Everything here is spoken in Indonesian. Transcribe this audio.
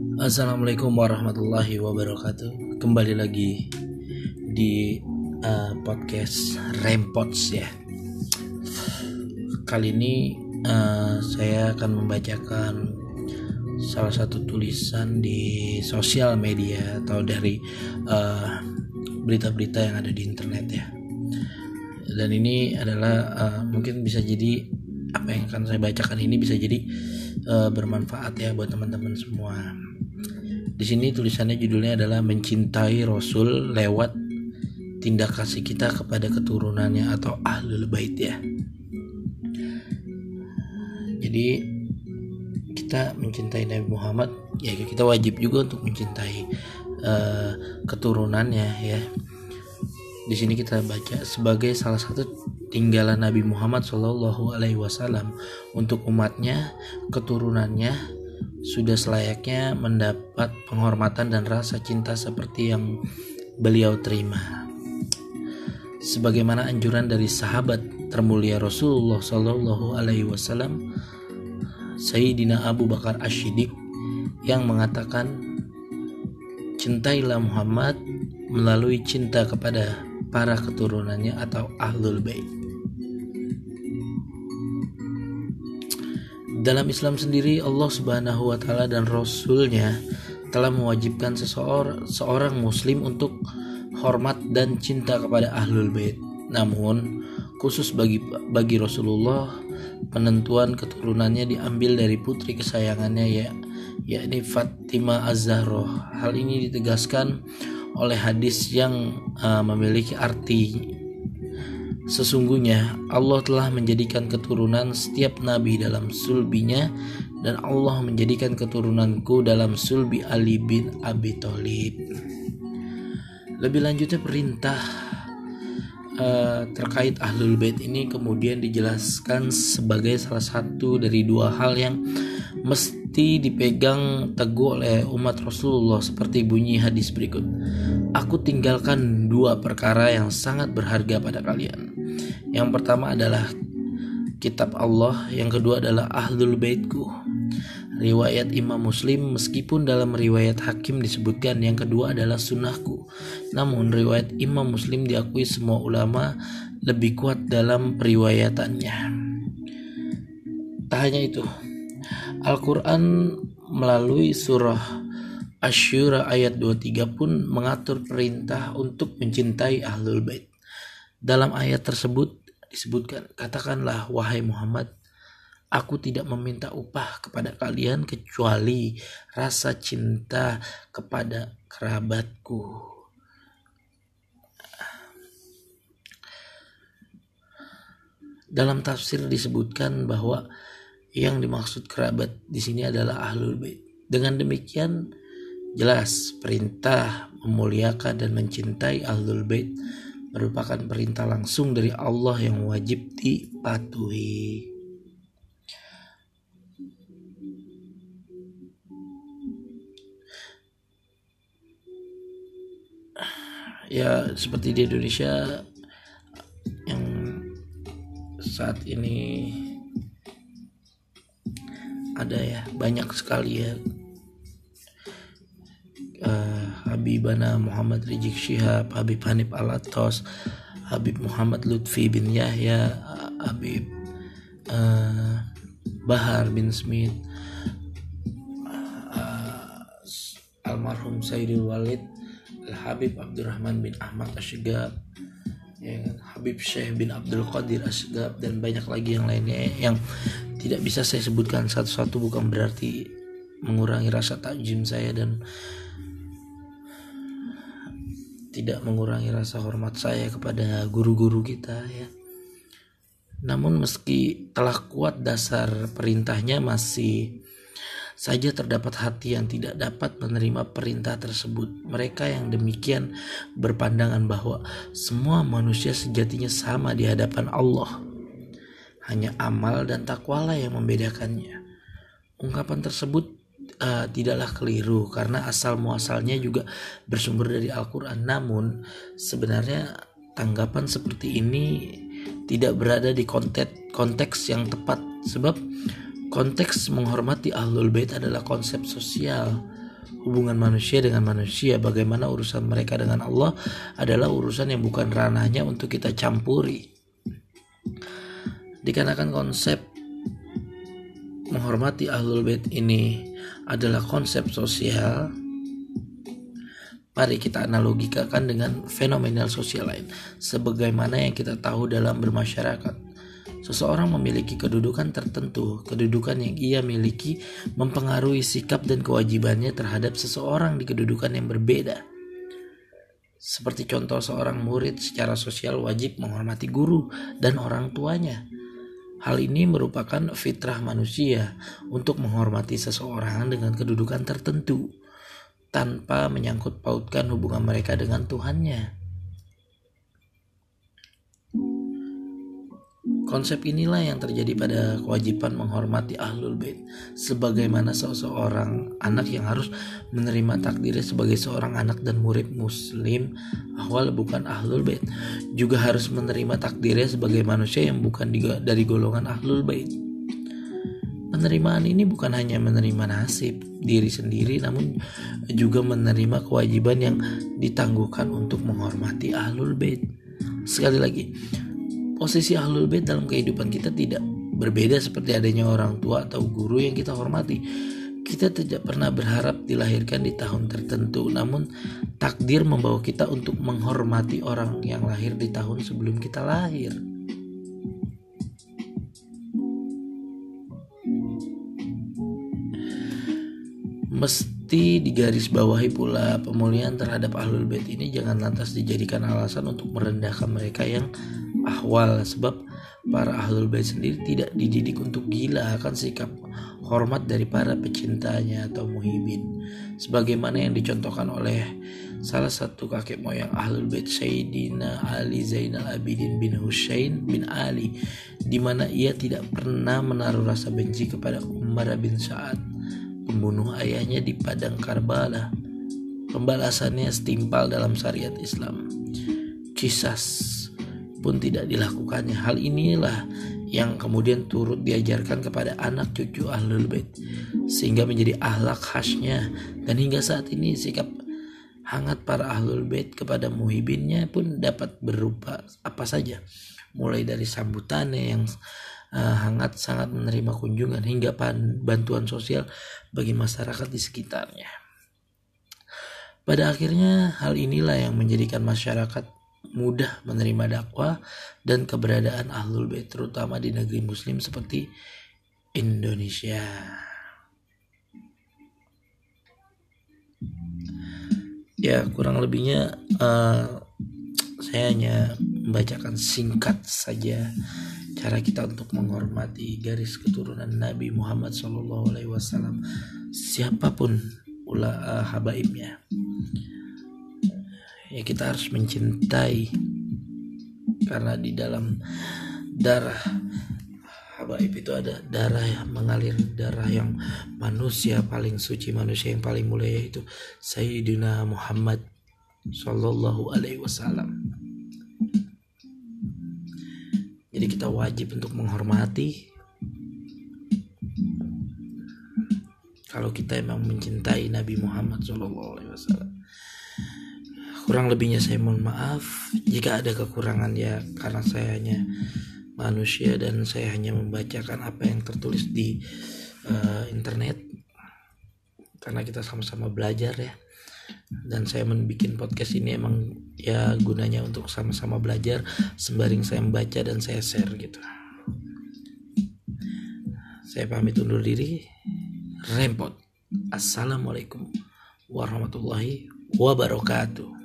Assalamualaikum warahmatullahi wabarakatuh. Kembali lagi di uh, podcast Rempots ya. Kali ini uh, saya akan membacakan salah satu tulisan di sosial media atau dari uh, berita-berita yang ada di internet ya. Dan ini adalah uh, mungkin bisa jadi apa yang akan saya bacakan ini bisa jadi uh, bermanfaat ya buat teman-teman semua. Di sini tulisannya judulnya adalah mencintai Rasul lewat tindak kasih kita kepada keturunannya atau ahlul bait ya. Jadi kita mencintai Nabi Muhammad ya kita wajib juga untuk mencintai uh, keturunannya ya. Di sini kita baca sebagai salah satu tinggalan Nabi Muhammad Shallallahu Alaihi Wasallam untuk umatnya, keturunannya, sudah selayaknya mendapat penghormatan dan rasa cinta seperti yang beliau terima. Sebagaimana anjuran dari sahabat termulia Rasulullah Shallallahu Alaihi Wasallam, Sayyidina Abu Bakar Ashidik yang mengatakan, cintailah Muhammad melalui cinta kepada para keturunannya atau ahlul bait. Dalam Islam sendiri Allah Subhanahu wa taala dan rasulnya telah mewajibkan seseorang seorang muslim untuk hormat dan cinta kepada ahlul bait. Namun khusus bagi bagi Rasulullah penentuan keturunannya diambil dari putri kesayangannya ya yakni Fatimah Az-Zahra. Hal ini ditegaskan oleh hadis yang uh, memiliki arti Sesungguhnya Allah telah menjadikan keturunan setiap nabi dalam sulbinya dan Allah menjadikan keturunanku dalam sulbi Ali bin Abi Thalib. Lebih lanjutnya perintah uh, terkait ahlul bait ini kemudian dijelaskan sebagai salah satu dari dua hal yang mesti dipegang teguh oleh umat Rasulullah seperti bunyi hadis berikut. Aku tinggalkan dua perkara yang sangat berharga pada kalian. Yang pertama adalah kitab Allah, yang kedua adalah ahlul baitku. Riwayat Imam Muslim meskipun dalam riwayat Hakim disebutkan yang kedua adalah sunnahku. Namun riwayat Imam Muslim diakui semua ulama lebih kuat dalam periwayatannya. Tak hanya itu, Al-Quran melalui surah Asyura ayat 23 pun mengatur perintah untuk mencintai Ahlul Bait. Dalam ayat tersebut disebutkan, katakanlah wahai Muhammad, aku tidak meminta upah kepada kalian kecuali rasa cinta kepada kerabatku. Dalam tafsir disebutkan bahwa yang dimaksud kerabat di sini adalah ahlul bait. Dengan demikian, Jelas perintah memuliakan dan mencintai Ahlul Bait merupakan perintah langsung dari Allah yang wajib dipatuhi. Ya seperti di Indonesia yang saat ini ada ya banyak sekali ya uh, Habibana Muhammad Rizik Syihab, Habib Hanif Alatos, Habib Muhammad Lutfi bin Yahya, Habib uh, Bahar bin Smith, uh, almarhum Sayyidul Walid, Habib Abdurrahman bin Ahmad Asyigab, ya kan? Habib Syekh bin Abdul Qadir Asyigab dan banyak lagi yang lainnya yang tidak bisa saya sebutkan satu-satu bukan berarti mengurangi rasa takjim saya dan tidak mengurangi rasa hormat saya kepada guru-guru kita ya. Namun meski telah kuat dasar perintahnya masih saja terdapat hati yang tidak dapat menerima perintah tersebut. Mereka yang demikian berpandangan bahwa semua manusia sejatinya sama di hadapan Allah. Hanya amal dan takwalah yang membedakannya. Ungkapan tersebut uh, tidaklah keliru karena asal muasalnya juga bersumber dari Al-Quran. Namun sebenarnya tanggapan seperti ini tidak berada di konteks konteks yang tepat. Sebab konteks menghormati ahlul bait adalah konsep sosial. Hubungan manusia dengan manusia bagaimana urusan mereka dengan Allah adalah urusan yang bukan ranahnya untuk kita campuri. Dikarenakan konsep menghormati ahlul bait ini adalah konsep sosial Mari kita analogikakan dengan fenomenal sosial lain. Sebagaimana yang kita tahu dalam bermasyarakat. Seseorang memiliki kedudukan tertentu. Kedudukan yang ia miliki mempengaruhi sikap dan kewajibannya terhadap seseorang di kedudukan yang berbeda. Seperti contoh seorang murid secara sosial wajib menghormati guru dan orang tuanya. Hal ini merupakan fitrah manusia untuk menghormati seseorang dengan kedudukan tertentu tanpa menyangkut pautkan hubungan mereka dengan Tuhannya. Konsep inilah yang terjadi pada kewajiban menghormati ahlul bait sebagaimana seseorang anak yang harus menerima takdirnya sebagai seorang anak dan murid muslim awal bukan ahlul bait juga harus menerima takdirnya sebagai manusia yang bukan dari golongan ahlul bait. Penerimaan ini bukan hanya menerima nasib diri sendiri namun juga menerima kewajiban yang ditangguhkan untuk menghormati ahlul bait. Sekali lagi, posisi ahlul bait dalam kehidupan kita tidak berbeda seperti adanya orang tua atau guru yang kita hormati. Kita tidak pernah berharap dilahirkan di tahun tertentu, namun takdir membawa kita untuk menghormati orang yang lahir di tahun sebelum kita lahir. Mesti digarisbawahi pula pemulihan terhadap ahlul bait ini. Jangan lantas dijadikan alasan untuk merendahkan mereka yang ahwal sebab para ahlul bait sendiri tidak dididik untuk gila akan sikap hormat dari para pecintanya atau muhibin. Sebagaimana yang dicontohkan oleh salah satu kakek moyang ahlul bait Sayyidina Ali Zainal Abidin bin Husain bin Ali di mana ia tidak pernah menaruh rasa benci kepada Umar bin Sa'ad membunuh ayahnya di padang Karbala. Pembalasannya setimpal dalam syariat Islam. Kisas pun tidak dilakukannya. Hal inilah yang kemudian turut diajarkan kepada anak cucu Ahlul Bait sehingga menjadi ahlak khasnya dan hingga saat ini sikap hangat para Ahlul Bait kepada muhibinnya pun dapat berupa apa saja mulai dari sambutannya yang uh, hangat sangat menerima kunjungan hingga bantuan sosial bagi masyarakat di sekitarnya. Pada akhirnya hal inilah yang menjadikan masyarakat mudah menerima dakwah dan keberadaan ahlul bait terutama di negeri muslim seperti Indonesia. Ya kurang lebihnya uh, saya hanya membacakan singkat saja cara kita untuk menghormati garis keturunan Nabi Muhammad SAW siapa pun ula uh, habaibnya. Ya kita harus mencintai karena di dalam darah habaib itu ada darah yang mengalir darah yang manusia paling suci manusia yang paling mulia yaitu Sayyidina Muhammad Sallallahu Alaihi Wasallam jadi kita wajib untuk menghormati kalau kita emang mencintai Nabi Muhammad SAW. Kurang lebihnya saya mohon maaf jika ada kekurangan ya karena saya hanya manusia dan saya hanya membacakan apa yang tertulis di uh, internet karena kita sama-sama belajar ya dan saya membuat podcast ini emang ya gunanya untuk sama-sama belajar sembaring saya membaca dan saya share gitu. Saya pamit undur diri. Rempot. Assalamualaikum warahmatullahi wabarakatuh